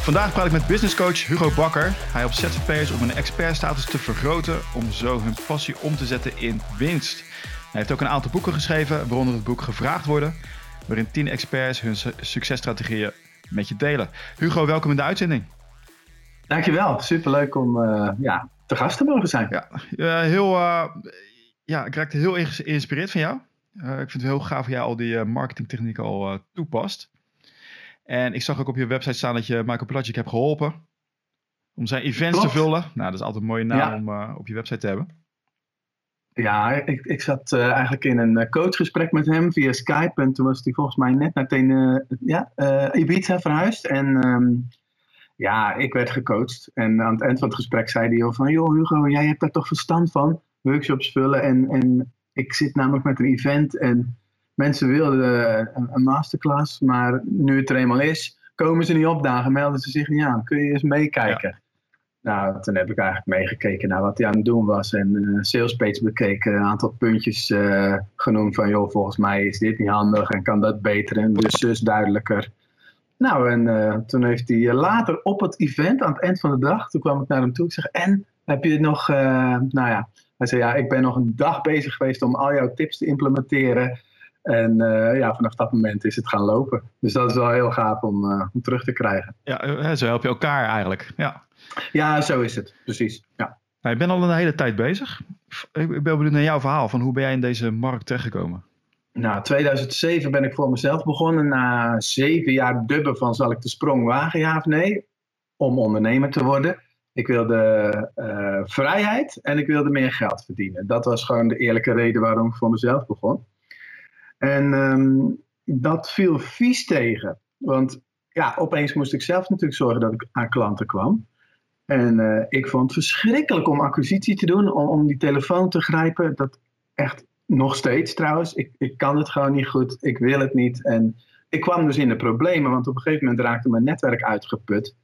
Vandaag praat ik met businesscoach Hugo Bakker. Hij helpt ZZP'ers om hun expertstatus te vergroten om zo hun passie om te zetten in winst. Hij heeft ook een aantal boeken geschreven, waaronder het boek Gevraagd worden, waarin tien experts hun successtrategieën met je delen. Hugo, welkom in de uitzending. Dankjewel, superleuk om uh, ja, te gast te mogen zijn. Ja, uh, heel, uh, ja ik raakte heel geïnspireerd van jou. ik vind het heel gaaf hoe jij al die marketingtechnieken al toepast. En ik zag ook op je website staan dat je Michael Pelagic hebt geholpen om zijn events te vullen. Nou, dat is altijd een mooie naam om op je website te hebben. Ja, ik, ik zat uh, eigenlijk in een coachgesprek met hem via Skype. En toen was hij volgens mij net meteen uh, ja, Ibiza verhuisd. En um, ja, ik werd gecoacht. En aan het eind van het gesprek zei hij al van... joh Hugo, jij hebt daar toch verstand van? Workshops vullen en, en ik zit namelijk met een event en mensen wilden een, een masterclass. Maar nu het er eenmaal is, komen ze niet opdagen, melden ze zich niet aan. Kun je eens meekijken? Nou, toen heb ik eigenlijk meegekeken naar wat hij aan het doen was. En een uh, salespage bekeken, een aantal puntjes uh, genoemd van... joh, volgens mij is dit niet handig en kan dat beter en dus zus duidelijker. Nou, en uh, toen heeft hij later op het event, aan het eind van de dag, toen kwam ik naar hem toe. Ik zeg, en, heb je nog, nou ja, hij zei, ja, ik ben nog een dag bezig geweest om al jouw tips te implementeren. En uh, ja, vanaf dat moment is het gaan lopen. Dus dat is wel heel gaaf om, om terug te krijgen. Ja, zo help je elkaar eigenlijk. Ja, ja zo is het, precies. Ja. Nou, je bent al een hele tijd bezig. Ik ben benieuwd naar jouw verhaal. Van hoe ben jij in deze markt terechtgekomen? Nou, 2007 ben ik voor mezelf begonnen. Na zeven jaar dubben van zal ik de sprong wagen, ja of nee? Om ondernemer te worden. Ik wilde uh, vrijheid en ik wilde meer geld verdienen. Dat was gewoon de eerlijke reden waarom ik voor mezelf begon. En um, dat viel vies tegen. Want ja, opeens moest ik zelf natuurlijk zorgen dat ik aan klanten kwam. En uh, ik vond het verschrikkelijk om acquisitie te doen, om, om die telefoon te grijpen. Dat echt nog steeds trouwens. Ik, ik kan het gewoon niet goed. Ik wil het niet. En ik kwam dus in de problemen, want op een gegeven moment raakte mijn netwerk uitgeput.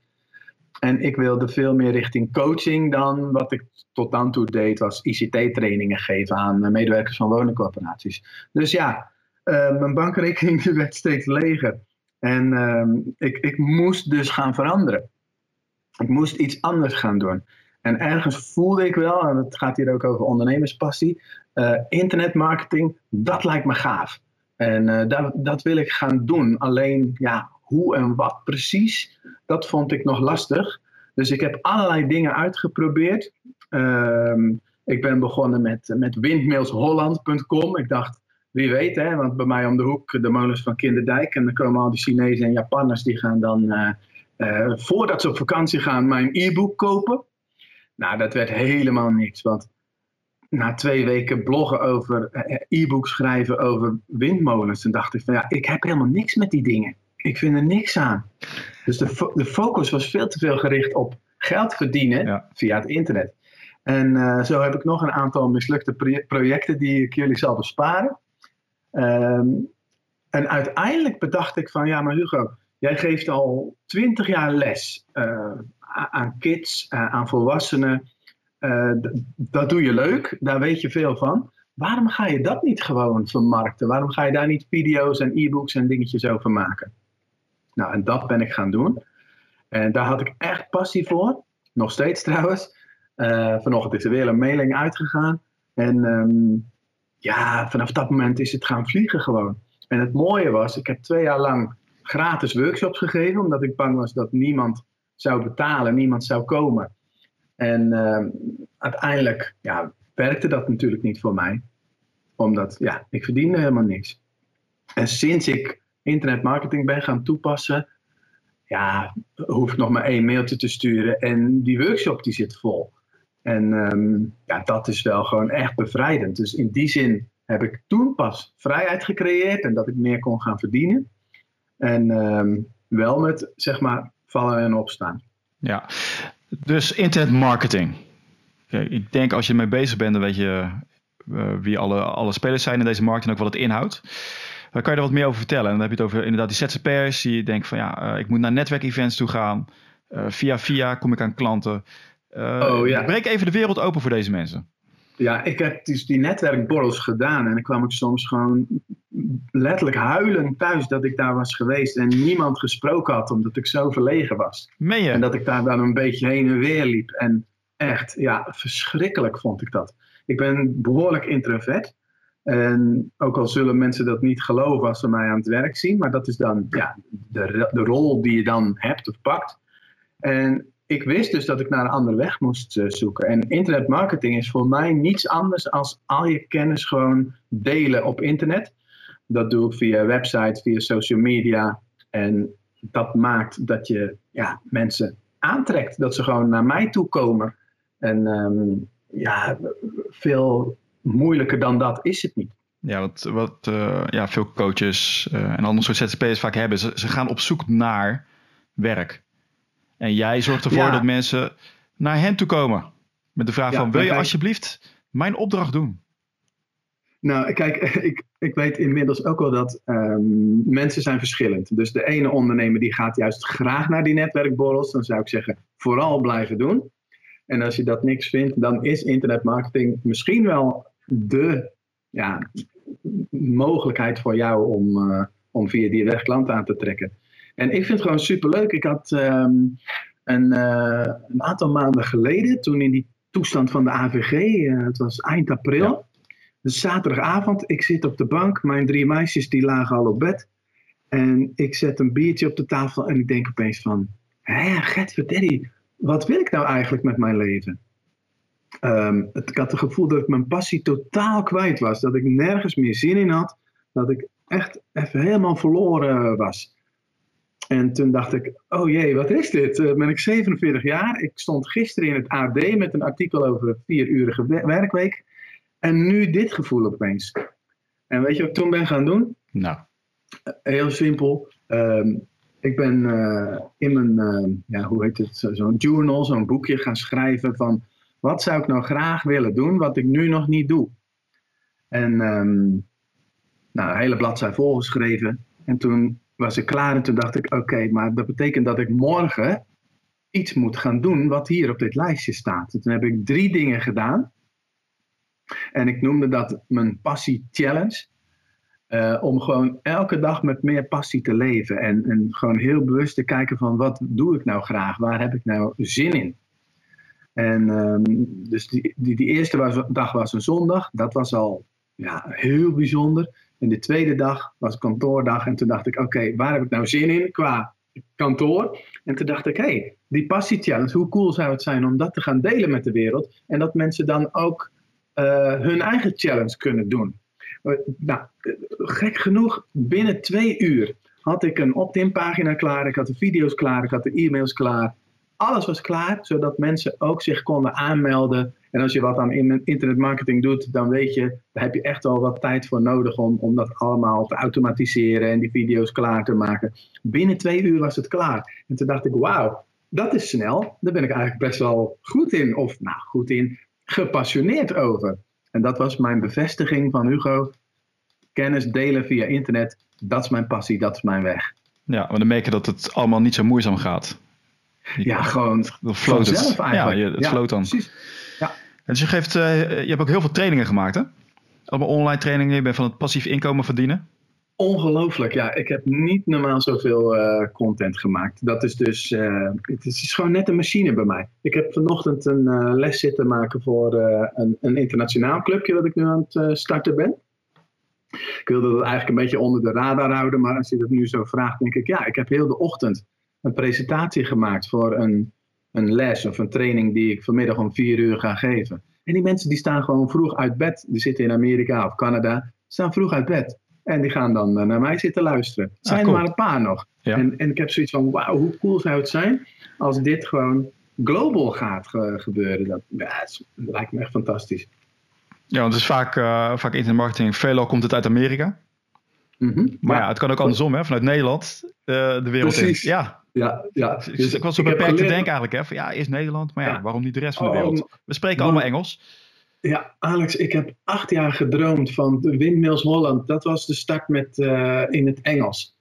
En ik wilde veel meer richting coaching dan wat ik tot dan toe deed, was ICT-trainingen geven aan medewerkers van woningcorporaties. Dus ja, uh, mijn bankrekening werd steeds leger. En uh, ik, ik moest dus gaan veranderen. Ik moest iets anders gaan doen. En ergens voelde ik wel, en het gaat hier ook over ondernemerspassie, uh, internetmarketing, dat lijkt me gaaf. En uh, dat, dat wil ik gaan doen. Alleen, ja, hoe en wat precies, dat vond ik nog lastig. Dus ik heb allerlei dingen uitgeprobeerd. Uh, ik ben begonnen met, met windmillsholland.com. Ik dacht, wie weet, hè, want bij mij om de hoek de molens van Kinderdijk. En dan komen al die Chinezen en Japanners, die gaan dan, uh, voordat ze op vakantie gaan, mijn e-book kopen. Nou, dat werd helemaal niks. Want na twee weken bloggen over eh, e-book schrijven over windmolens, toen dacht ik van ja, ik heb helemaal niks met die dingen. Ik vind er niks aan. Dus de, fo de focus was veel te veel gericht op geld verdienen via het internet. En zo heb ik nog een aantal mislukte pro projecten die ik jullie zal besparen. Um, en uiteindelijk bedacht ik van ja, maar Hugo, jij geeft al twintig jaar les uh, aan kids, uh, aan volwassenen. Uh, dat doe je leuk, daar weet je veel van. Waarom ga je dat niet gewoon vermarkten? Waarom ga je daar niet video's en e-books en dingetjes over maken? Nou, en dat ben ik gaan doen. En daar had ik echt passie voor. Nog steeds trouwens. Vanochtend is er weer een mailing uitgegaan. En um, ja, vanaf dat moment is het gaan vliegen gewoon. En het mooie was, ik heb twee jaar lang gratis workshops gegeven, omdat ik bang was dat niemand zou betalen, niemand zou komen. En uh, uiteindelijk ja, werkte dat natuurlijk niet voor mij, omdat ja, ik verdiende helemaal niks. En sinds ik internetmarketing ben gaan toepassen, ja, hoef ik nog maar één mailtje te sturen en die workshop die zit vol. En um, ja, dat is wel gewoon echt bevrijdend. Dus in die zin heb ik toen pas vrijheid gecreëerd en dat ik meer kon gaan verdienen. En um, wel met, zeg maar, vallen en opstaan. Ja, dus internetmarketing. Okay, ik denk als je ermee bezig bent, dan weet je uh, wie alle, alle spelers zijn in deze markt en ook wat het inhoudt. Dan kan je er wat meer over vertellen. En dan heb je het over inderdaad die ZZP'ers die denken van ja, uh, ik moet naar netwerkevents toe gaan. Uh, via via kom ik aan klanten. Oh, ja. Breek even de wereld open voor deze mensen. Ja, ik heb dus die netwerkborrels gedaan en dan kwam ik soms gewoon letterlijk huilend thuis dat ik daar was geweest en niemand gesproken had omdat ik zo verlegen was. Meen je? En dat ik daar dan een beetje heen en weer liep. En echt, ja, verschrikkelijk vond ik dat. Ik ben behoorlijk introvert. En ook al zullen mensen dat niet geloven als ze mij aan het werk zien, maar dat is dan ja, de, de rol die je dan hebt of pakt. En ik wist dus dat ik naar een andere weg moest eh, zoeken. En internetmarketing is voor mij niets anders dan al je kennis gewoon delen op internet. Dat doe ik via websites, via social media. En dat maakt dat je ja, mensen aantrekt. Dat ze gewoon naar mij toe komen. En ehm, ja, veel moeilijker dan dat is het niet. Ja, wat, wat uh, ja, veel coaches uh, en andere soort ZZP'ers vaak hebben. Ze, ze gaan op zoek naar werk. En jij zorgt ervoor ja. dat mensen naar hen toe komen. Met de vraag ja, van, wil je alsjeblieft mijn opdracht doen? Nou, kijk, ik, ik weet inmiddels ook wel dat um, mensen zijn verschillend. Dus de ene ondernemer die gaat juist graag naar die netwerkborrels. Dan zou ik zeggen, vooral blijven doen. En als je dat niks vindt, dan is internetmarketing misschien wel de ja, mogelijkheid voor jou om, uh, om via die weg klanten aan te trekken. En ik vind het gewoon superleuk. Ik had um, een, uh, een, aantal maanden geleden, toen in die toestand van de AVG, uh, het was eind april, ja. dus zaterdagavond, ik zit op de bank, mijn drie meisjes die lagen al op bed. En ik zet een biertje op de tafel en ik denk opeens van, hé, Daddy, wat wil ik nou eigenlijk met mijn leven? Um, het, ik had het gevoel dat ik mijn passie totaal kwijt was. Dat ik nergens meer zin in had. Dat ik echt even helemaal verloren was. En toen dacht ik, oh jee, wat is dit? Uh, ben ik 47 jaar. Ik stond gisteren in het AD met een artikel over een vierurige werkweek. En nu dit gevoel opeens. En weet je wat ik toen ben gaan doen? Nou. Heel simpel. Um, ik ben uh, in mijn, uh, ja, hoe heet het, zo'n journal, zo'n boekje gaan schrijven van wat zou ik nou graag willen doen wat ik nu nog niet doe. En um, nou, een hele bladzij volgeschreven. En toen was ik klaar en toen dacht ik, oké, maar dat betekent dat ik morgen iets moet gaan doen wat hier op dit lijstje staat. En toen heb ik drie dingen gedaan. En ik noemde dat mijn passie challenge. Uh, om gewoon elke dag met meer passie te leven. En, en gewoon heel bewust te kijken van wat doe ik nou graag? Waar heb ik nou zin in? En um, dus die, die, eerste dag was een zondag. Dat was al ja, heel bijzonder. En de tweede dag was kantoordag. En toen dacht ik, oké, waar heb ik nou zin in qua kantoor? En toen dacht ik, hé, hey, die passie challenge, hoe cool zou het zijn om dat te gaan delen met de wereld? En dat mensen dan ook uh, hun eigen challenge kunnen doen. Nou, gek genoeg, binnen twee uur had ik een opt-in pagina klaar. Ik had de video's klaar, ik had de e-mails klaar. Alles was klaar, zodat mensen ook zich konden aanmelden. En als je wat aan internetmarketing doet, dan weet je, daar heb je echt al wat tijd voor nodig om, om dat allemaal te automatiseren en die video's klaar te maken. Binnen twee uur was het klaar. En toen dacht ik, wauw, dat is snel. Daar ben ik eigenlijk best wel goed in. Of nou, goed in, gepassioneerd over. En dat was mijn bevestiging van Hugo. Kennis delen via internet, dat is mijn passie, dat is mijn weg. Ja, maar dan merk je dat het allemaal niet zo moeizaam gaat. Ja, gewoon dat floot het. eigenlijk. Ja, het ja, dan. Precies. Dus je, geeft, uh, je hebt ook heel veel trainingen gemaakt, hè? Allemaal online trainingen. Je bent van het passief inkomen verdienen. Ongelooflijk, ja. Ik heb niet normaal zoveel uh, content gemaakt. Dat is dus, uh, het is gewoon net een machine bij mij. Ik heb vanochtend een les zitten maken voor een, een, internationaal clubje wat ik nu aan het starten ben. Ik wilde dat eigenlijk een beetje onder de radar houden, maar als je dat nu zo vraagt, denk ik, ja, ik heb heel de ochtend een presentatie gemaakt voor een, een les of een training die ik vanmiddag om vier uur ga geven. En die mensen die staan gewoon vroeg uit bed. Die zitten in Amerika of Canada, staan vroeg uit bed. En die gaan dan naar mij zitten luisteren. Het zijn ah, cool. er maar een paar nog. Ja. En, en ik heb zoiets van, wauw, hoe cool zou het zijn als dit gewoon global gaat ge gebeuren. Dat, ja, dat, lijkt me echt fantastisch. Ja, want het is vaak, uh, vaak internetmarketing. Veelal komt het uit Amerika. Mm -hmm. Maar ja, ja, het kan ook andersom, hè? vanuit Nederland uh, de wereld Precies. in. Ja, ja, ja. Dus ik was zo beperkt te denken eigenlijk. Hè? Van, ja, is Nederland, maar ja, ja, waarom niet de rest van de wereld? Oh, We spreken allemaal Engels. Ja, Alex, ik heb acht jaar gedroomd van de Windmills Holland. Dat was de start met, uh, in het Engels.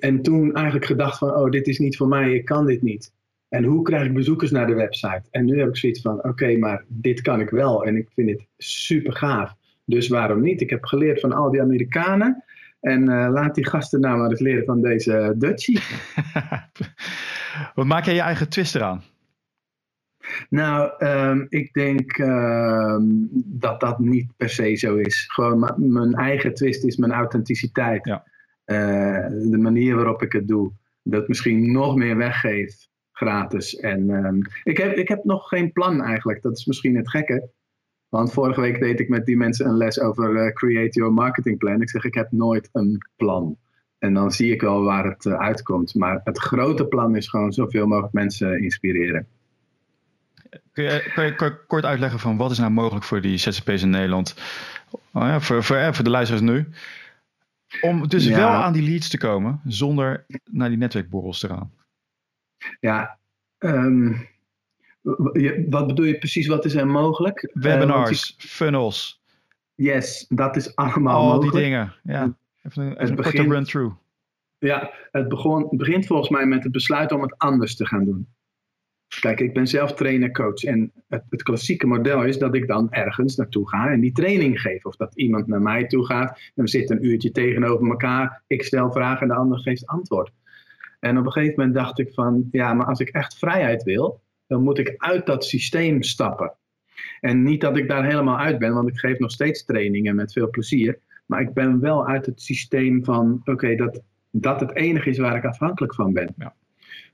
En toen eigenlijk gedacht van, oh, dit is niet voor mij, ik kan dit niet. En hoe krijg ik bezoekers naar de website? En nu heb ik zoiets van, oké, maar dit kan ik wel. En ik vind het super gaaf. Dus waarom niet? Ik heb geleerd van al die Amerikanen. En uh, laat die gasten nou maar eens leren van deze Dutchie. Wat maak jij je eigen twist eraan? Nou, um, ik denk um, dat dat niet per se zo is. Gewoon mijn eigen twist is mijn authenticiteit. Ja. Uh, de manier waarop ik het doe. Dat misschien nog meer weggeeft gratis. En um, ik, heb, ik heb nog geen plan eigenlijk. Dat is misschien het gekke. Want vorige week deed ik met die mensen een les over uh, Create Your Marketing Plan. Ik zeg, ik heb nooit een plan. En dan zie ik wel waar het uh, uitkomt. Maar het grote plan is gewoon zoveel mogelijk mensen inspireren. Kun je, kun je kort uitleggen van wat is nou mogelijk voor die ZZP's in Nederland? Oh ja, voor, voor, voor de luisteraars nu. Om dus ja. wel aan die leads te komen zonder naar die netwerkborrels te gaan. Ja, um, wat bedoel je precies? Wat is er mogelijk? Webinars, uh, funnels. Yes, dat is allemaal Al mogelijk. die dingen, ja. Even een, even een korte run-through. Ja, het, begon, begint volgens mij met het besluit om het anders te gaan doen. Kijk, ik ben zelf trainer, coach. En het, het, klassieke model is dat ik dan ergens naartoe ga en die training geef. Of dat iemand naar mij toe gaat en we zitten een uurtje tegenover elkaar. Ik stel vragen en de ander geeft antwoord. En op een gegeven moment dacht ik van, ja, maar als ik echt vrijheid wil, dan moet ik uit dat systeem stappen. En niet dat ik daar helemaal uit ben, want ik geef nog steeds trainingen met veel plezier. Maar ik ben wel uit het systeem van, oké, okay, dat, dat het enige is waar ik afhankelijk van ben. Ja.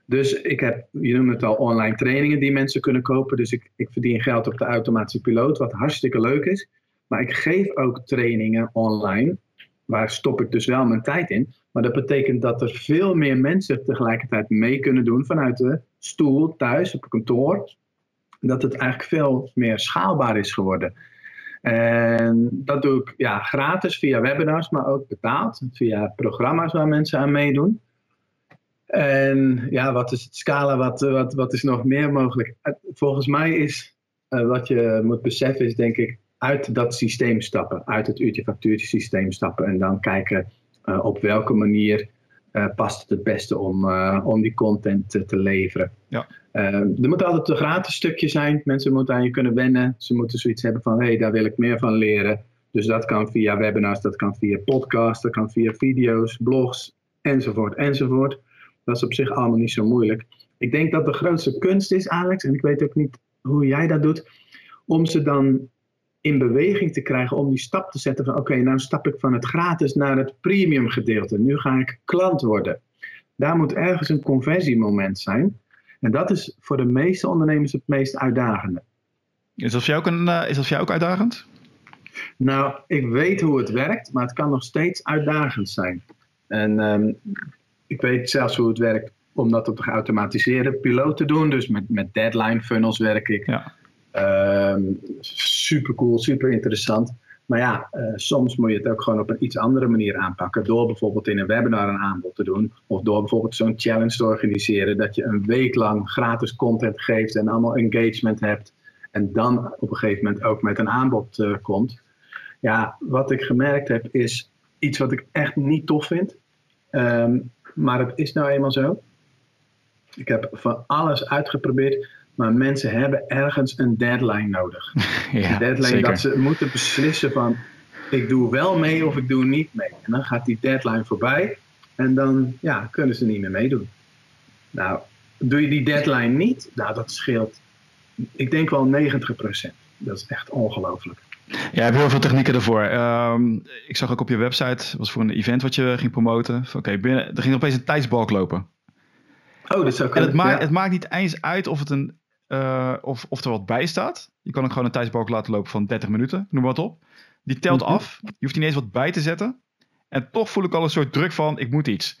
Dus ik heb, je noemt het al, online trainingen die mensen kunnen kopen. Dus ik, ik verdien geld op de automatische piloot, wat hartstikke leuk is. Maar ik geef ook trainingen online. Waar stop ik dus wel mijn tijd in. Maar dat betekent dat er veel meer mensen tegelijkertijd mee kunnen doen vanuit de stoel, thuis, op kantoor. Dat het eigenlijk veel meer schaalbaar is geworden. En dat doe ik ja, gratis via webinars, maar ook betaald via programma's waar mensen aan meedoen. En ja, wat is het scala? Wat, wat, wat is nog meer mogelijk? Volgens mij is uh, wat je moet beseffen, is denk ik uit dat systeem stappen, uit het uurtje factuurtje systeem stappen en dan kijken uh, op welke manier uh, past het het beste om, om die content te, te leveren. Ja. er moet altijd een gratis stukje zijn. Mensen moeten aan je kunnen wennen. Ze moeten zoiets hebben van, hé, hey, daar wil ik meer van leren. Dus dat kan via webinars, dat kan via podcasts, dat kan via video's, blogs, enzovoort, enzovoort. Dat is op zich allemaal niet zo moeilijk. Ik denk dat de grootste kunst is, Alex, en ik weet ook niet hoe jij dat doet, om ze dan in beweging te krijgen, om die stap te zetten van oké, okay, nou stap ik van het gratis naar het premium gedeelte. Nu ga ik klant worden. Daar moet ergens een conversiemoment zijn. En dat is voor de meeste ondernemers het meest uitdagende. Is dat voor jou ook, een, uh, is dat voor jou ook uitdagend? Nou, ik weet hoe het werkt, maar het kan nog steeds uitdagend zijn. En um, ik weet zelfs hoe het werkt om dat op de geautomatiseerde piloot te doen. Dus met, met deadline funnels werk ik. Ja. Um, super cool, super interessant. Maar ja, uh, soms moet je het ook gewoon op een iets andere manier aanpakken. Door bijvoorbeeld in een webinar een aanbod te doen. Of door bijvoorbeeld zo'n challenge te organiseren. Dat je een week lang gratis content geeft en allemaal engagement hebt. En dan op een gegeven moment ook met een aanbod uh, komt. Ja, wat ik gemerkt heb is iets wat ik echt niet tof vind. Um, maar het is nou eenmaal zo. Ik heb van alles uitgeprobeerd, maar mensen hebben ergens een deadline nodig. Ja, een deadline zeker. dat ze moeten beslissen van ik doe wel mee of ik doe niet mee. En dan gaat die deadline voorbij en dan ja, kunnen ze niet meer meedoen. Nou, doe je die deadline niet, nou dat scheelt, ik denk wel 90%. Dat is echt ongelooflijk. Ja, je hebt heel veel technieken ervoor. Um, ik zag ook op je website, was voor een event wat je ging promoten. Oké, okay, binnen, er ging opeens een tijdsbalk lopen. Oh, dat zou en kunnen. het, maakt, ja. het maakt niet eens uit of, het een, uh, of, of er wat bij staat. Je kan ook gewoon een tijdsbalk laten lopen van 30 minuten, noem wat op. Die telt Mhm. af. Je hoeft niet eens wat bij te zetten. En toch voel ik al een soort druk van, ik moet iets.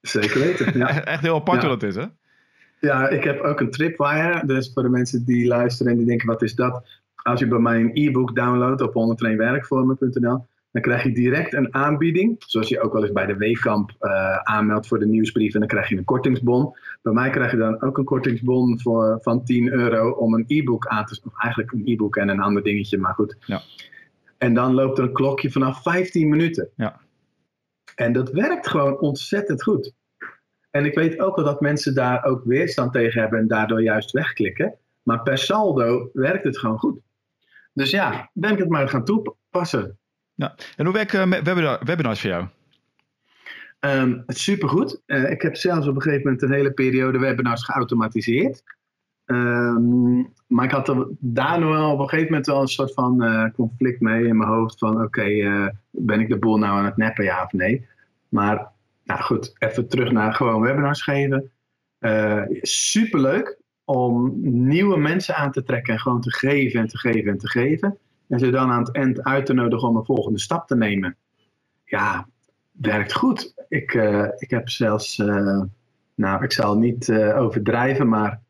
Zeker weten. Ja. Echt heel apart Ja. hoe dat is, hè? Ja, ik heb ook een tripwire. Dus voor de mensen die luisteren en die denken, wat is dat? Als je bij mij een e-book downloadt op 101werkvormen.nl, dan krijg je direct een aanbieding. Zoals je ook wel eens bij de Weekamp eh aanmeldt voor de nieuwsbrief. En dan krijg je een kortingsbon. Bij mij krijg je dan ook een kortingsbon voor, van 10 euro om een e-book aan te... Of eigenlijk een e-book en een ander dingetje, maar goed. Ja. En dan loopt er een klokje vanaf 15 minuten. Ja. En dat werkt gewoon ontzettend goed. En ik weet ook wel dat mensen daar ook weerstand tegen hebben en daardoor juist wegklikken. Maar per saldo werkt het gewoon goed. Dus ja, ben ik het maar gaan toepassen. Ja. En hoe werken webinar, webinars voor jou? Um, supergoed. Uh, ik heb zelfs op een gegeven moment een hele periode webinars geautomatiseerd. Um, maar ik had daar nog wel op een gegeven moment wel een soort van uh, conflict mee in mijn hoofd. Van oké, ben ik de boel nou aan het neppen, ja of nee? Maar nou goed, even terug naar gewoon webinars geven. Superleuk om nieuwe mensen aan te trekken en gewoon te geven en te geven en te geven. En ze dan aan het eind uit te nodigen om een volgende stap te nemen. Ja, werkt goed. Ik, uh, ik heb zelfs, uh, nou ik zal niet overdrijven, maar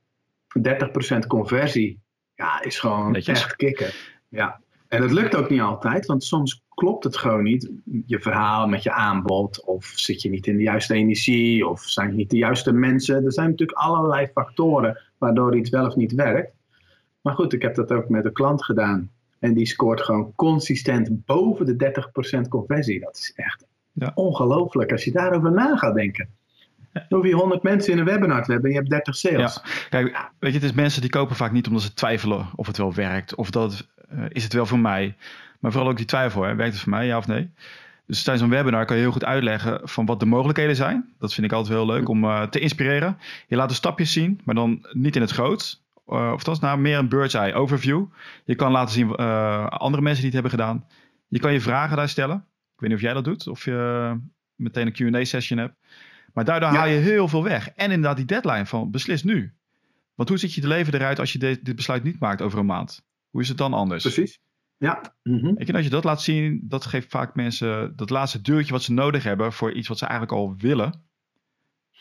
30% conversie ja, is gewoon Netjes. echt kicken. Ja. En dat lukt ook niet altijd, want soms klopt het gewoon niet. Je verhaal met je aanbod, of zit je niet in de juiste energie, of zijn het niet de juiste mensen. Er zijn natuurlijk allerlei factoren waardoor iets wel of niet werkt. Maar goed, ik heb dat ook met een klant gedaan. En die scoort gewoon consistent boven de 30% conversie. Dat is echt ja. ongelooflijk als je daarover na gaat denken. Dan hoef je 100 mensen in een webinar te hebben en je hebt 30 sales. Ja. Kijk, weet je, het is mensen die kopen vaak niet omdat ze twijfelen of het wel werkt. Of dat uh, is het wel voor mij. Maar vooral ook die twijfel, hè? werkt het voor mij, ja of nee? Dus tijdens een webinar kan je heel goed uitleggen van wat de mogelijkheden zijn. Dat vind ik altijd heel leuk om uh, te inspireren. Je laat de stapjes zien, maar dan niet in het groot. Uh, of dat is nou meer een bird's eye overview. Je kan laten zien uh, andere mensen die het hebben gedaan. Je kan je vragen daar stellen. Ik weet niet of jij dat doet, of je meteen een Q&A session hebt. Maar daardoor ja. haal je heel veel weg. En inderdaad die deadline van beslis nu. Want hoe ziet je de leven eruit als je dit, dit besluit niet maakt over een maand? Hoe is het dan anders? Precies. Ja. Mm-hmm. Weet je, als je dat laat zien, dat geeft vaak mensen dat laatste deurtje wat ze nodig hebben voor iets wat ze eigenlijk al willen,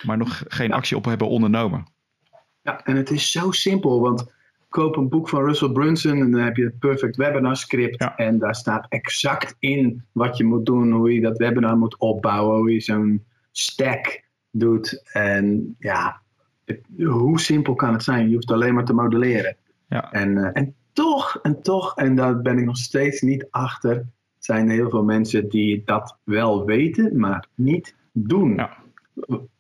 maar nog geen actie op hebben ondernomen. Ja, en het is zo simpel, want koop een boek van Russell Brunson en dan heb je het Perfect Webinar Script ja. en daar staat exact in wat je moet doen, hoe je dat webinar moet opbouwen, hoe je zo'n stack doet. En ja, het, hoe simpel kan het zijn? Je hoeft alleen maar te modelleren. Ja. En, uh, en toch, en toch, en daar ben ik nog steeds niet achter, zijn er heel veel mensen die dat wel weten, maar niet doen. Ja.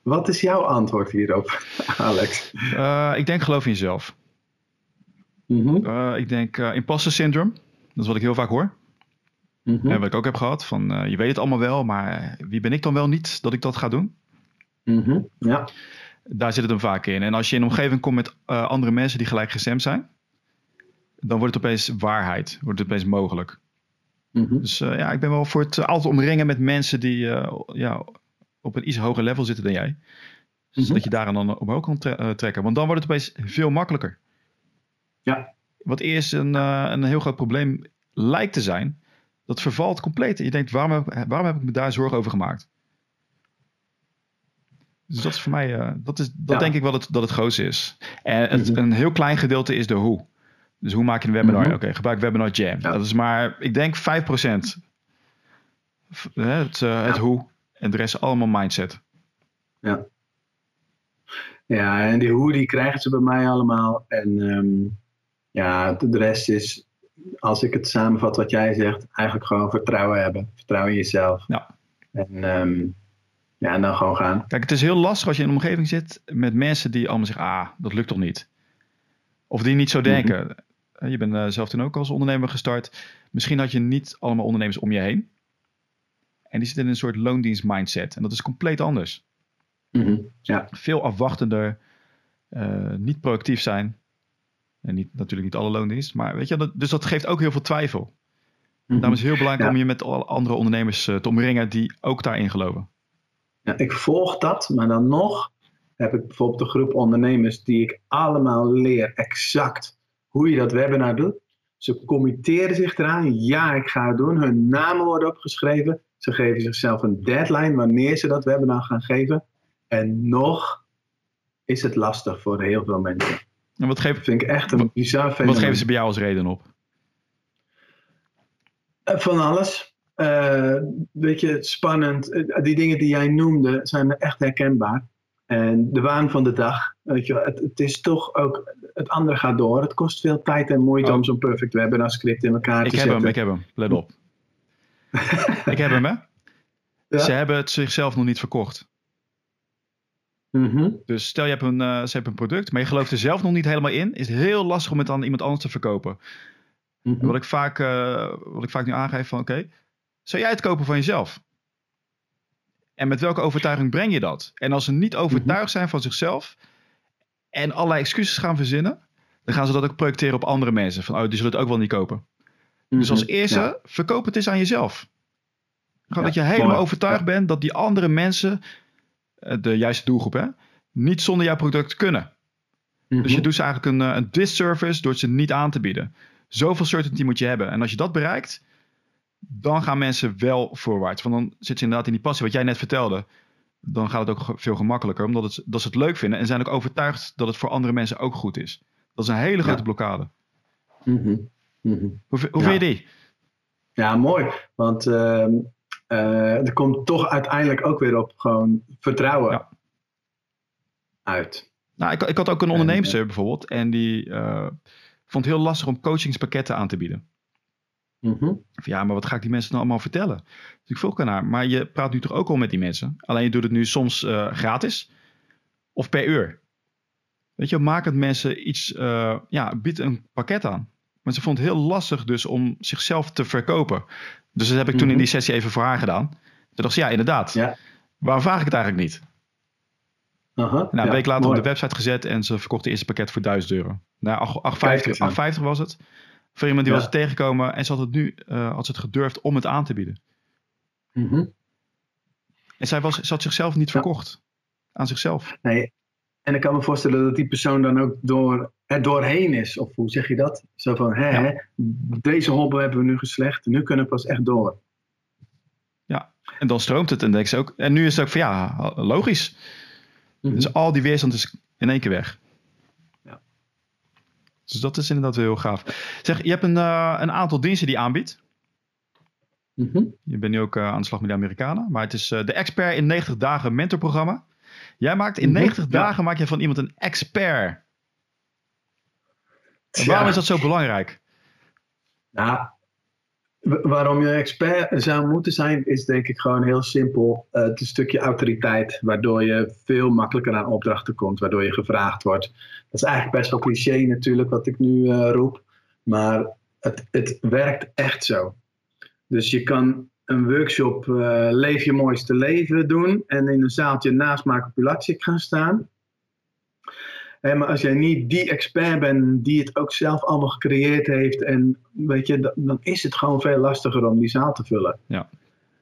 Wat is jouw antwoord hierop, Alex? Uh, ik denk geloof in jezelf. Mm -hmm. uh, ik denk uh, imposter syndrome. Dat is wat ik heel vaak hoor. Mm -hmm. En wat ik ook heb gehad. Van je weet het allemaal wel, maar wie ben ik dan wel niet dat ik dat ga doen? Mm -hmm. Ja. Daar zit het hem vaak in. En als je in een omgeving komt met andere mensen die gelijk gestemd zijn, dan wordt het opeens waarheid, wordt het opeens mogelijk. Dus ja, ik ben wel voor het altijd omringen met mensen die ja, op een iets hoger level zitten dan jij. Zodat mm -hmm. je daar dan omhoog kan tre uh, trekken. Want dan wordt het opeens veel makkelijker. Ja. Wat eerst een, een heel groot probleem lijkt te zijn, dat vervalt compleet. Je denkt, waarom heb, waarom heb ik me daar zorgen over gemaakt? Dus dat is voor mij, dat, is, dat ja. denk ik wel dat, dat het grootste is. En het, mm -hmm. een heel klein gedeelte is de hoe. Dus hoe maak je een webinar? Mm -hmm. Oké, okay, gebruik Webinar Jam. Ja. Dat is maar, ik denk 5%. Het, uh, het ja. hoe. En de rest allemaal mindset. Ja. Ja, en die hoe die krijgen ze bij mij allemaal. En um, ja, de rest is, als ik het samenvat wat jij zegt, eigenlijk gewoon vertrouwen hebben. Vertrouwen in jezelf. Ja. En um, ja, en dan gewoon gaan. Kijk, het is heel lastig als je in een omgeving zit met mensen die allemaal zeggen, ah, dat lukt toch niet. Of die niet zo denken. Mm -hmm. Je bent uh, zelf toen ook als ondernemer gestart. Misschien had je niet allemaal ondernemers om je heen. En die zitten in een soort loondienst mindset. En dat is compleet anders. Mm -hmm. ja. Veel afwachtender. Uh, niet productief zijn. En niet, natuurlijk niet alle loondienst. Maar weet je, dat, dus dat geeft ook heel veel twijfel. Mm -hmm. Daarom is het heel belangrijk ja. om je met alle andere ondernemers uh, te omringen die ook daarin geloven. Ja, ik volg dat, maar dan nog heb ik bijvoorbeeld een groep ondernemers die ik allemaal leer exact hoe je dat webinar doet. Ze committeren zich eraan. Ja, ik ga het doen. Hun namen worden opgeschreven. Ze geven zichzelf een deadline wanneer ze dat webinar gaan geven. En nog is het lastig voor heel veel mensen. En wat geef, dat vind ik echt een bizar fenomeen. Wat geven ze bij jou als reden op? Van alles. Uh, weet je, spannend. Die dingen die jij noemde zijn echt herkenbaar. En de waan van de dag. Weet je, het, het, is toch ook. Het andere gaat door. Het kost veel tijd en moeite oh. om zo'n perfect webinar script in elkaar ik te heb zetten. Hem, ik heb hem, let op. ik heb hem, hè? Ja? Ze hebben het zichzelf nog niet verkocht. Mhm. Dus stel je hebt, een, eh, ze hebben een product, maar je gelooft er zelf nog niet helemaal in. Is het heel lastig om het aan iemand anders te verkopen. Mhm. Wat ik vaak, eh, wat ik vaak nu aangeef van oké, zou jij het kopen van jezelf? En met welke overtuiging breng je dat? En als ze niet overtuigd zijn van zichzelf en allerlei excuses gaan verzinnen, dan gaan ze dat ook projecteren op andere mensen. Van oh, die zullen het ook wel niet kopen. Dus als Mhm. eerste, Ja. verkoop het eens aan jezelf. Gewoon Ja, dat je helemaal mooi. overtuigd bent dat die andere mensen, eh, de juiste doelgroep hè, niet zonder jouw product kunnen. Dus je Mhm. doet ze eigenlijk een, eh, een disservice door het ze niet aan te bieden. Zoveel certainty moet je hebben. En als je dat bereikt, dan gaan mensen wel voorwaarts. Want dan zit ze inderdaad in die passie, wat jij net vertelde. Dan gaat het ook veel gemakkelijker, omdat het, dat ze het leuk vinden. En zijn ook overtuigd dat het voor andere mensen ook goed is. Dat is een hele grote Ja. blokkade. Mhm. Hoe, vi- hoe Ja. vind je die? Ja, mooi. Want ehm, eh, er komt toch uiteindelijk ook weer op gewoon vertrouwen Ja. uit. Nou, ik, ik had ook een En, onderneemster bijvoorbeeld. En die eh, vond het heel lastig om coachingspakketten aan te bieden. Mhm. Ja, maar wat ga ik die mensen nou allemaal vertellen? Dus ik vroeg aan haar, maar je praat nu toch ook al met die mensen? Alleen je doet het nu soms eh, gratis of per uur. Weet je, maak het mensen iets, eh, ja, bied een pakket aan. Maar ze vond het heel lastig dus om zichzelf te verkopen. Dus dat heb ik toen in Mhm. die sessie even voor haar gedaan. Toen dacht ze, ja, inderdaad. Ja. Waarom vraag ik het eigenlijk niet? Aha. Nou, een week later mooi. op de website gezet en ze verkocht het eerste pakket voor 1000 euro. Nou, ach- Kijk 850, eens aan. 850 was het. Voor iemand die was het tegengekomen en ze had het nu had ze het gedurfd om het aan te bieden. Mhm. En zij was, ze had zichzelf niet verkocht. Aan zichzelf. Nee. En ik kan me voorstellen dat die persoon dan ook door, er doorheen is. Of hoe zeg je dat? Zo van, hè, Ja. hè, deze hobbel hebben we nu geslecht. Nu kunnen we pas echt door. En dan stroomt het en denk ze ook. En nu is het ook van ja, logisch. Mhm. Dus al die weerstand is in één keer weg. Ja. Dus dat is inderdaad wel heel gaaf. Zeg, je hebt een, eh, een aantal diensten die je aanbiedt. Mhm. Je bent nu ook eh, aan de slag met de Amerikanen. Maar het is eh, de expert in 90 dagen mentorprogramma. Jij maakt in Mhm, 90 ja. dagen maak je van iemand een expert. Waarom is dat zo belangrijk? Nou, wa- waarom je expert zou moeten zijn, is denk ik gewoon heel simpel. eh, het is een stukje autoriteit, waardoor je veel makkelijker aan opdrachten komt, waardoor je gevraagd wordt. Dat is eigenlijk best wel cliché natuurlijk, wat ik nu eh, roep. Maar het, het werkt echt zo. Dus je kan een workshop eh, Leef je mooiste leven doen en in een zaaltje naast Marco Pilatschik gaan staan. Maar als jij niet die expert bent die het ook zelf allemaal gecreëerd heeft, en weet je, dan, dan is het gewoon veel lastiger om die zaal te vullen. Ja.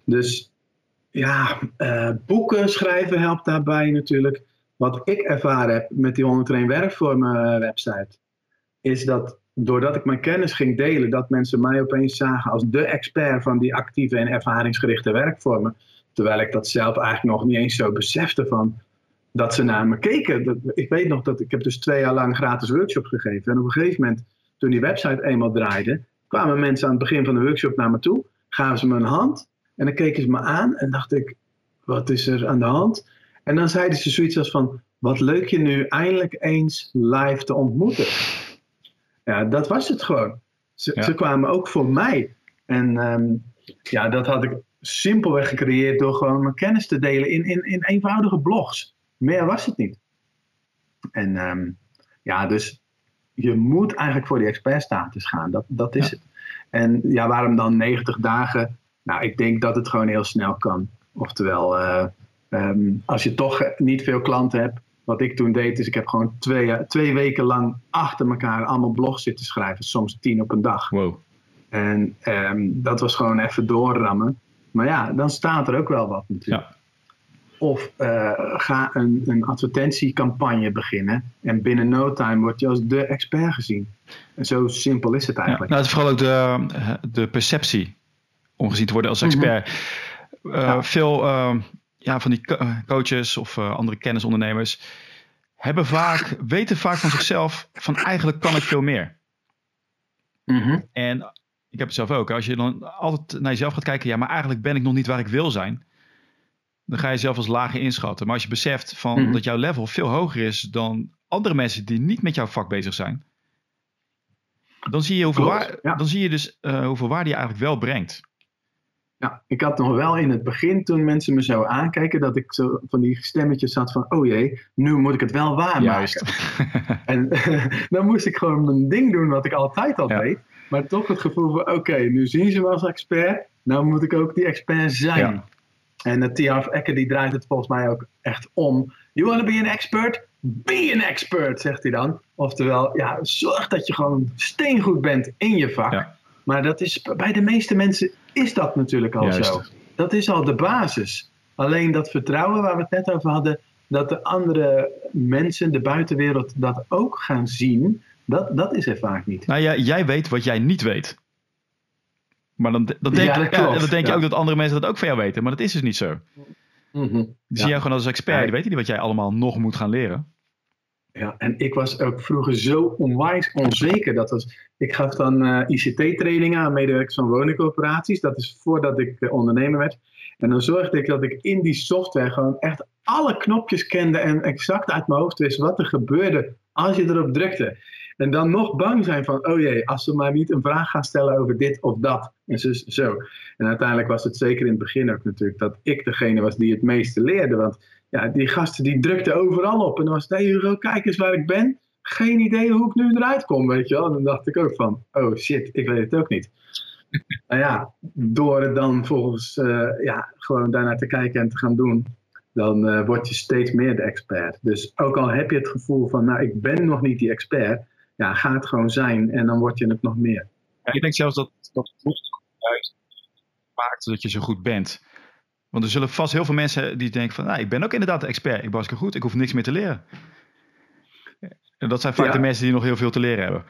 Dus ja, eh, boeken schrijven helpt daarbij natuurlijk. Wat ik ervaren heb met die 101 werkvormen website, is dat doordat ik mijn kennis ging delen, dat mensen mij opeens zagen als de expert van die actieve en ervaringsgerichte werkvormen. Terwijl ik dat zelf eigenlijk nog niet eens zo besefte van dat ze naar me keken. Ik weet nog dat ik heb dus twee jaar lang gratis workshops gegeven. En op een gegeven moment, toen die website eenmaal draaide, kwamen mensen aan het begin van de workshop naar me toe, gaven ze me een hand en dan keken ze me aan en dacht ik, wat is er aan de hand? En dan zeiden ze zoiets als van, wat leuk je nu eindelijk eens live te ontmoeten. Ja, dat was het gewoon. Ze, Ja. ze kwamen ook voor mij. En ehm, ja, dat had ik simpelweg gecreëerd door gewoon mijn kennis te delen in, in, in eenvoudige blogs. Meer was het niet. En ehm, ja, dus je moet eigenlijk voor die expertstatus gaan. Dat, dat is Ja. het. En ja, waarom dan 90 dagen? Nou, ik denk dat het gewoon heel snel kan. Oftewel, eh, ehm, als je toch niet veel klanten hebt. Wat ik toen deed, is ik heb gewoon twee, twee weken lang achter elkaar allemaal blogs zitten schrijven. Soms tien op een dag. Wow. En ehm, dat was gewoon even doorrammen. Maar ja, dan staat er ook wel wat natuurlijk. Ja. Of eh, ga een, een advertentiecampagne beginnen. En binnen no time word je als de expert gezien. En zo simpel is het Ja. eigenlijk. Nou, het is vooral ook de, de perceptie om gezien te worden als expert. Eh, Ja. Veel eh, ja, van die eh, coaches of eh, andere kennisondernemers hebben vaak, weten vaak van zichzelf van eigenlijk kan ik veel meer. Mhm. En ik heb het zelf ook. Als je dan altijd naar jezelf gaat kijken, ja, maar eigenlijk ben ik nog niet waar ik wil zijn. Dan ga je jezelf als lager inschatten. Maar als je beseft van Mhm. dat jouw level veel hoger is dan andere mensen die niet met jouw vak bezig zijn. Dan zie je hoeveel, Klopt, waar- ja. dan zie je dus eh, hoeveel waarde je eigenlijk wel brengt. Ja, ik had nog wel in het begin, toen mensen me zo aankijken, dat ik zo van die stemmetjes had van, oh jee, nu moet ik het wel waarmaken. Juist. En dan moest ik gewoon mijn ding doen wat ik altijd al Ja. deed. Maar toch het gevoel van, oké, nu zien ze me als expert, nou moet ik ook die expert zijn. Ja. En uh, Tiaf Ecker die draait het volgens mij ook echt om. You want to be an expert? Be an expert, zegt hij dan. Oftewel, ja, zorg dat je gewoon steengoed bent in je vak. Ja. Maar dat is, bij de meeste mensen is dat natuurlijk al Juist. zo. Dat is al de basis. Alleen dat vertrouwen waar we het net over hadden, dat de andere mensen, de buitenwereld, dat ook gaan zien, dat, dat is er vaak niet. Nou ja, jij weet wat jij niet weet. Maar dan, dan denk, Ja, dat ja, dan denk je ook dat andere mensen dat ook van jou weten. Maar dat is dus niet zo. Die Ja. zie jij gewoon als expert. Die weten niet wat jij allemaal nog moet gaan leren. Ja, en ik was ook vroeger zo onwijs onzeker. Dat was, ik gaf dan eh, ICT-trainingen aan medewerkers van woningcorporaties. Dat is voordat ik eh, ondernemer werd. En dan zorgde ik dat ik in die software gewoon echt alle knopjes kende en exact uit mijn hoofd wist wat er gebeurde als je erop drukte. En dan nog bang zijn van, oh jee, als ze maar niet een vraag gaan stellen over dit of dat. En zo. zo. En uiteindelijk was het zeker in het begin ook natuurlijk dat ik degene was die het meeste leerde. Want ja, die gasten die drukten overal op. En dan was het, hey kijk eens waar ik ben. Geen idee hoe ik nu eruit kom, weet je wel. En dan dacht ik ook van, oh shit, ik weet het ook niet. nou ja, door het dan volgens, eh, ja, gewoon daarnaar te kijken en te gaan doen, dan eh, word je steeds meer de expert. Dus ook al heb je het gevoel van, nou, ik ben nog niet die expert, ja, ga het gewoon zijn en dan word je het nog meer. Ja, ik denk zelfs dat dat maakt dat je zo goed bent. Want er zullen vast heel veel mensen die denken van, nou, ik ben ook inderdaad de expert. Ik hartstikke goed. Ik hoef niks meer te leren. En dat zijn vaak Ja. de mensen die nog heel veel te leren hebben.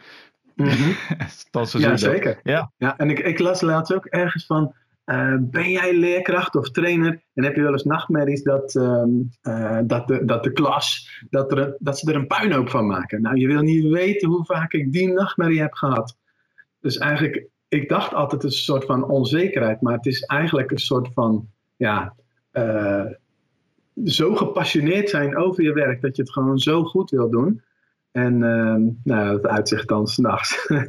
dat ze Ja, zeker. Ja. Ja, en ik, ik las laatst ook ergens van, eh, ben jij leerkracht of trainer? En heb je wel eens nachtmerries dat, ehm, eh, dat, de, dat de klas, dat, er, dat ze er een puinhoop van maken? Nou, je wil niet weten hoe vaak ik die nachtmerrie heb gehad. Dus eigenlijk, ik dacht altijd een soort van onzekerheid, maar het is eigenlijk een soort van, ja, eh, zo gepassioneerd zijn over je werk dat je het gewoon zo goed wil doen. En ehm, nou, dat uitzicht dan s'nachts.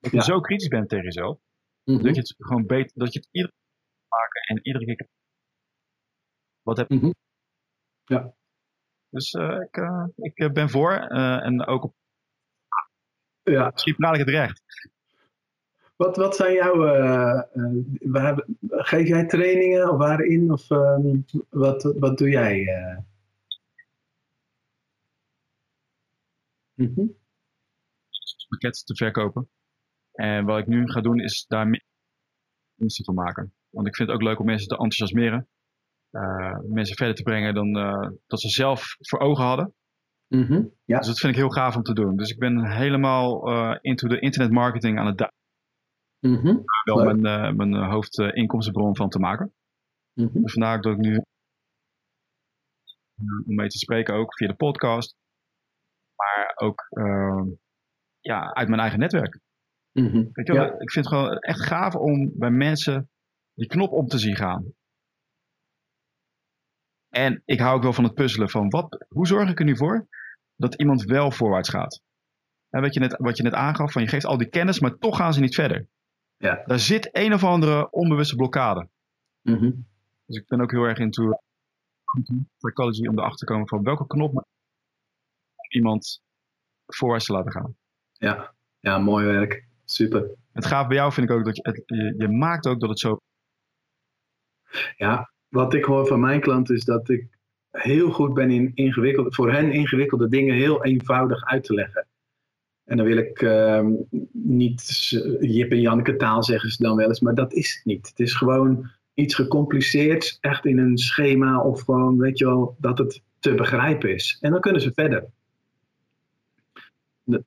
Dat je Ja. zo kritisch bent tegen jezelf. Dat je het gewoon beter, dat je het iedere keer maken en iedere keer. Wat heb Mhm. Ja. Dus eh, ik, eh, ik ben voor. eh, en ook op Ja, misschien praat ik het recht. wat, wat zijn jouw. waar, geef jij trainingen of waarin? Of ehm, wat, wat doe jij? pakket te verkopen. En wat ik nu ga doen is daar meer winsten van maken. Want ik vind het ook leuk om mensen te enthousiasmeren. Mensen verder te brengen dan dat ze zelf voor ogen hadden. Mhm. Ja. Dus dat vind ik heel gaaf om te doen. Dus ik ben helemaal eh, into de internetmarketing aan het duiken. Mhm. Wel Leuk. mijn, eh, mijn eh, hoofdinkomstenbron van te maken. Mhm. Dus vandaar dat ik nu om mee te spreken ook via de podcast. Maar ook eh, ja, uit mijn eigen netwerk. Mhm. Weet je wel, Ja. Ik vind het gewoon echt gaaf om bij mensen die knop om te zien gaan. En ik hou ook wel van het puzzelen van wat, hoe zorg ik er nu voor dat iemand wel voorwaarts gaat. En wat, je net, wat je net aangaf, van je geeft al die kennis, maar toch gaan ze niet verder. Ja. Daar zit een of andere onbewuste blokkade. Mhm. Dus ik ben ook heel erg into psychology om erachter te komen van welke knop iemand voorwaarts te laten gaan. ja. ja, mooi werk. Super. Het gaaf bij jou vind ik ook dat je, het, je, je maakt ook dat het zo Ja, wat ik hoor van mijn klanten is dat ik heel goed ben in ingewikkelde, voor hen ingewikkelde dingen heel eenvoudig uit te leggen. En dan wil ik ehm, niet Jip en Janneke taal zeggen ze dan wel eens, maar dat is het niet. Het is gewoon iets gecompliceerds, echt in een schema of gewoon, weet je wel, dat het te begrijpen is. En dan kunnen ze verder. De-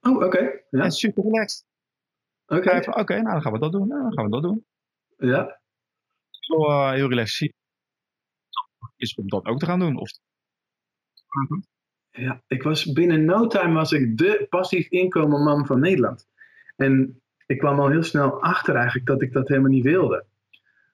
Oh, oké. Ja, En super relaxed. oké. Oké, nou dan gaan we dat doen. Nou, dan gaan we dat doen. Ja. Eh, heel relaxed. Is om dat ook te gaan doen. Of, Ja, ik was binnen no time was ik de passief inkomen man van Nederland. En ik kwam al heel snel achter eigenlijk dat ik dat helemaal niet wilde.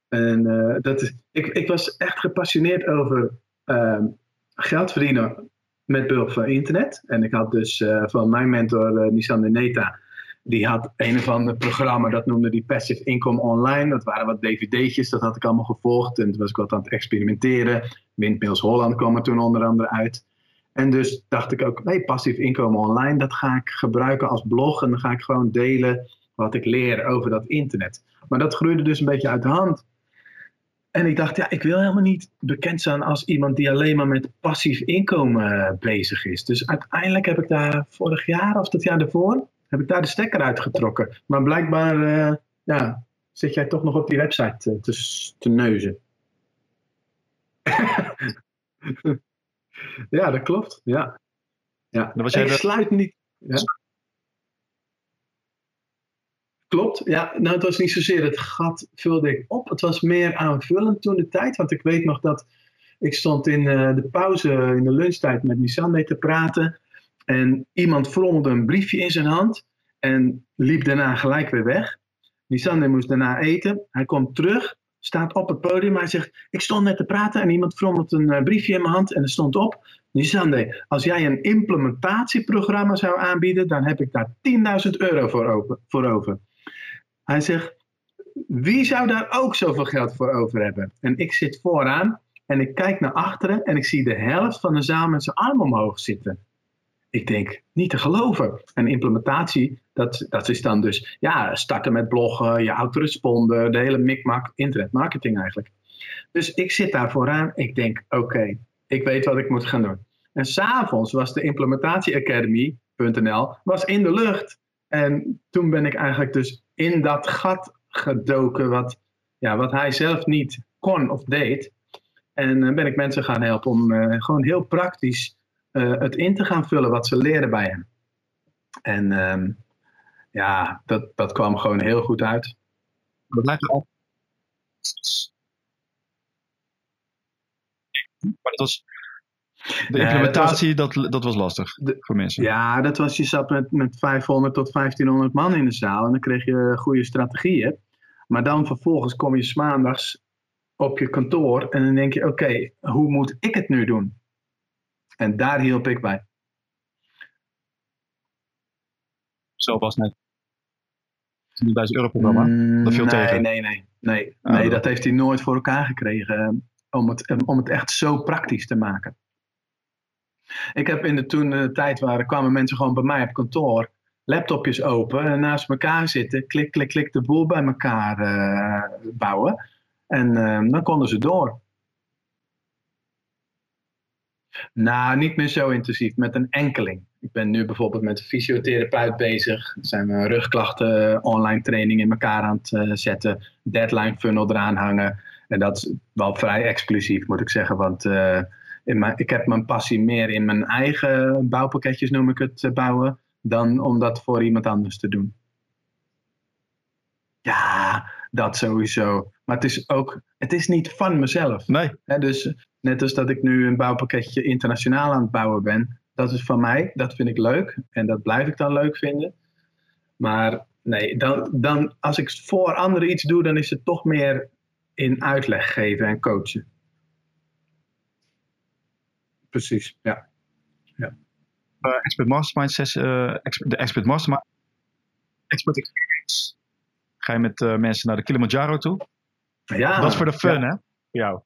En eh, dat ik, ik was echt gepassioneerd over ehm, geld verdienen met behulp van internet. En ik had dus eh, van mijn mentor, Nissan Neta, die had een of ander programma, dat noemde die Passive Income Online. Dat waren wat dvd'tjes, dat had ik allemaal gevolgd. En toen was ik wat aan het experimenteren. Windmills Holland kwam er toen onder andere uit. En dus dacht ik ook, nee, passief inkomen online, dat ga ik gebruiken als blog. En dan ga ik gewoon delen wat ik leer over dat internet. Maar dat groeide dus een beetje uit de hand. En ik dacht, ja, ik wil helemaal niet bekend zijn als iemand die alleen maar met passief inkomen eh, bezig is. Dus uiteindelijk heb ik daar vorig jaar of dat jaar daarvoor, heb ik daar de stekker uitgetrokken. Maar blijkbaar, uh, ja, zit jij toch nog op die website uh, te, te neuzen. ja, dat klopt. Ja. ja. was jij ik de- sluit niet. Ja. Klopt, ja. Nou, het was niet zozeer het gat vulde ik op. Het was meer aanvullend toen de tijd. Want ik weet nog dat ik stond in eh, de pauze, in de lunchtijd met Nissan te praten. En iemand frommelde een briefje in zijn hand en liep daarna gelijk weer weg. Nissan moest daarna eten. Hij komt terug, staat op het podium. Hij zegt, ik stond net te praten en iemand frommelt een eh, briefje in mijn hand en er stond op. Nisande, als jij een implementatieprogramma zou aanbieden, dan heb ik daar 10.000 euro voor, voor over. Hij zegt, wie zou daar ook zoveel geld voor over hebben? En ik zit vooraan en ik kijk naar achteren en ik zie de helft van de zaal met zijn arm omhoog zitten. Ik denk, niet te geloven. En implementatie, dat, dat is dan dus ja, starten met bloggen, je autoresponder, de hele mikmak, internetmarketing eigenlijk. Dus ik zit daar vooraan, ik denk, oké, ik weet wat ik moet gaan doen. En s'avonds was de implementatieacademy.nl was in de lucht. En toen ben ik eigenlijk dus in dat gat gedoken wat, ja, wat hij zelf niet kon of deed. En uh, ben ik mensen gaan helpen om uh, gewoon heel praktisch uh, het in te gaan vullen wat ze leren bij hem. En um, ja, dat, dat kwam gewoon heel goed uit. Dat lijkt. Maar dat was. De implementatie, dat, was, dat, dat was lastig de, voor mensen. Ja, dat was, je zat met, met 500 tot 1500 man in de zaal en dan kreeg je goede strategieën. Maar dan vervolgens kom je maandags op je kantoor en dan denk je, oké, okay, hoe moet ik het nu doen? En daar hielp ik bij. Zo was net. 10.000 euro programma. Mm, dat viel nee, tegen. nee, nee, nee. Ah, nee, dat heeft hij nooit voor elkaar gekregen om het, om het echt zo praktisch te maken. Ik heb in de toen de tijd waar kwamen mensen gewoon bij mij op kantoor, laptopjes open en naast elkaar zitten, klik, klik, klik, de boel bij elkaar uh, bouwen. En uh, dan konden ze door. Nou, niet meer zo intensief, met een enkeling. Ik ben nu bijvoorbeeld met een fysiotherapeut bezig. Zijn we rugklachten online training in elkaar aan het uh, zetten. Deadline funnel eraan hangen. En dat is wel vrij exclusief, moet ik zeggen. Want uh, in mijn, ik heb mijn passie meer in mijn eigen bouwpakketjes, noem ik het, bouwen. Dan om dat voor iemand anders te doen. Ja, dat sowieso. Maar het is ook, het is niet van mezelf. Nee. He, dus net als dat ik nu een bouwpakketje internationaal aan het bouwen ben. Dat is van mij, dat vind ik leuk. En dat blijf ik dan leuk vinden. Maar nee, dan, dan, als ik voor anderen iets doe, dan is het toch meer in uitleg geven en coachen. Precies, ja. ja. Uh, expert Mastermind, uh, expert, de Expert Mastermind. Expert Experience. Ga je met uh, mensen naar de Kilimanjaro toe? Ja. Dat is voor de fun, ja. hè? Voor jou.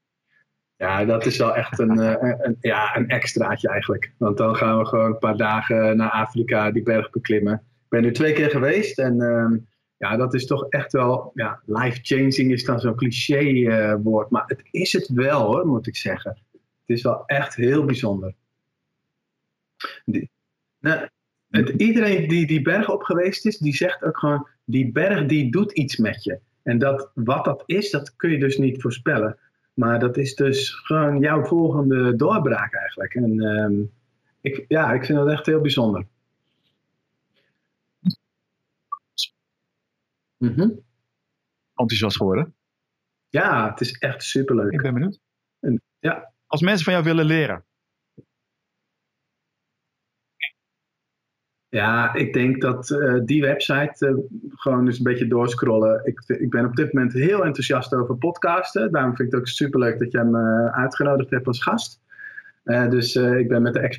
Ja, dat is wel echt een, een, ja, een extraatje eigenlijk. Want dan gaan we gewoon een paar dagen naar Afrika die berg beklimmen. Ik ben nu twee keer geweest en um, ja, dat is toch echt wel, ja, life-changing is dan zo'n cliché uh, woord. Maar het is het wel hoor, moet ik zeggen. Het is wel echt heel bijzonder. Die, nou, het, iedereen die die berg op geweest is, die zegt ook gewoon, die berg die doet iets met je. En dat, wat dat is, dat kun je dus niet voorspellen. Maar dat is dus gewoon jouw volgende doorbraak eigenlijk. En um, ik, ja, ik vind dat echt heel bijzonder. Mm -hmm. Enthousiast geworden? Ja, het is echt superleuk. Ik ben benieuwd. En, ja. Als mensen van jou willen leren. Ja, ik denk dat uh, die website uh, gewoon eens een beetje doorscrollen. Ik, ik ben op dit moment heel enthousiast over podcasten. Daarom vind ik het ook superleuk dat jij me uitgenodigd hebt als gast. Uh, dus uh, ik ben met de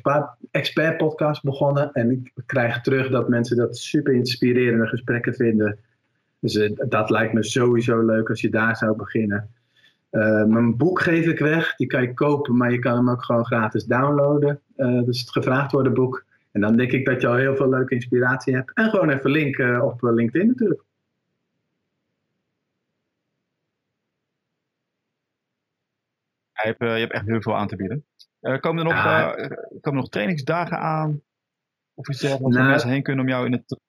expert, podcast begonnen. En ik krijg terug dat mensen dat super inspirerende gesprekken vinden. Dus uh, dat lijkt me sowieso leuk als je daar zou beginnen. mijn boek geef ik weg. Die kan je kopen, maar je kan hem ook gewoon gratis downloaden. dus het gevraagd worden boek. En dan denk ik dat je al heel veel leuke inspiratie hebt. En gewoon even linken op LinkedIn natuurlijk. Je hebt, je hebt echt heel veel aan te bieden. Uh, komen, er nog, ja. komen nog trainingsdagen aan? Of iets dergelijks waar nou, mensen heen kunnen om jou in het...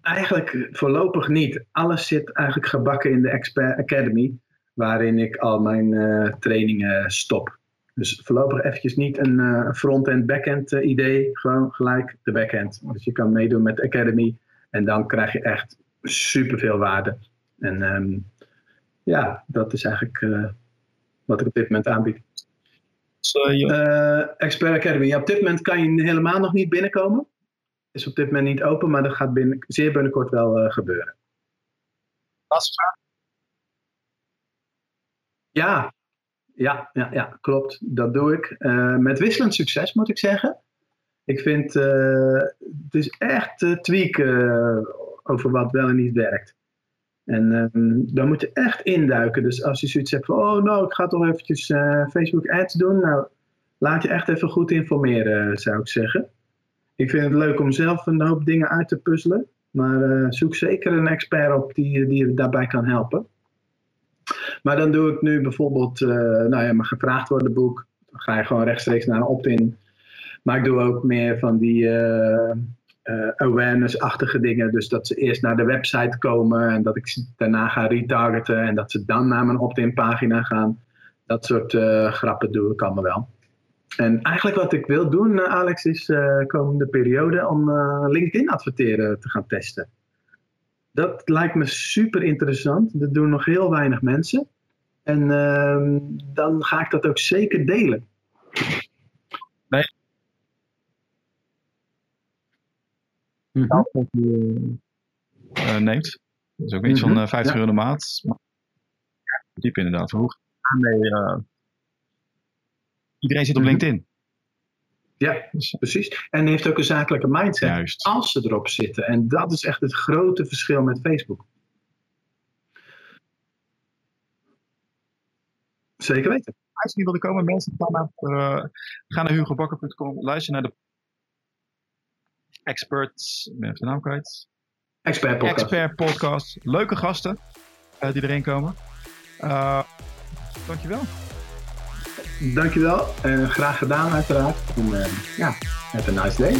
Eigenlijk voorlopig niet. Alles zit eigenlijk gebakken in de Expert Academy, waarin ik al mijn uh, trainingen stop. Dus voorlopig eventjes niet een front-end, back-end idee, gewoon gelijk de back-end. Dus je kan meedoen met de Academy en dan krijg je echt superveel waarde. En um, ja, dat is eigenlijk wat ik op dit moment aanbied. Expert Academy. Ja, op dit moment kan je helemaal nog niet binnenkomen. Is op dit moment niet open, maar dat gaat binnen, zeer binnenkort wel gebeuren. vraag? Ja. Ja, ja, ja, klopt. Dat doe ik. Uh, met wisselend succes, moet ik zeggen. Ik vind het is echt tweaken over wat wel en niet werkt. En um, dan moet je echt induiken. Dus als je zoiets hebt van, oh nou, ik ga toch eventjes uh, Facebook ads doen. Nou, laat je echt even goed informeren, zou ik zeggen. Ik vind het leuk om zelf een hoop dingen uit te puzzelen. Maar uh, zoek zeker een expert op die, die je daarbij kan helpen. Maar dan doe ik nu bijvoorbeeld, uh, nou ja, mijn gevraagd worden boek. Dan ga je gewoon rechtstreeks naar een opt-in. Maar ik doe ook meer van die uh, awareness-achtige dingen. Dus dat ze eerst naar de website komen en dat ik ze daarna ga retargeten en dat ze dan naar mijn opt-in pagina gaan. Dat soort grappen doe ik allemaal wel. En eigenlijk wat ik wil doen, Alex, is komende periode om LinkedIn adverteren te gaan testen. Dat lijkt me super interessant. Dat doen nog heel weinig mensen. En ehm, dan ga ik dat ook zeker delen. mm -hmm. uh, neemt. Dat is ook iets mm -hmm. van 50 ja. euro de maand. diep inderdaad. Hoe nee, uh, iedereen zit op mm -hmm. LinkedIn. Ja, dus, precies. En heeft ook een zakelijke mindset Juist. als ze erop zitten. En dat is echt het grote verschil met Facebook. Zeker weten. Als je niet willen komen, mensen gaan naar, uh, gaan naar hugobakker.com, luister naar de Experts, ik ben even de naam kwijt. Expert podcast. Expert podcast. Leuke gasten uh, die erin komen. Uh, dankjewel. Dankjewel. En graag gedaan uiteraard. En uh, ja, have a nice day.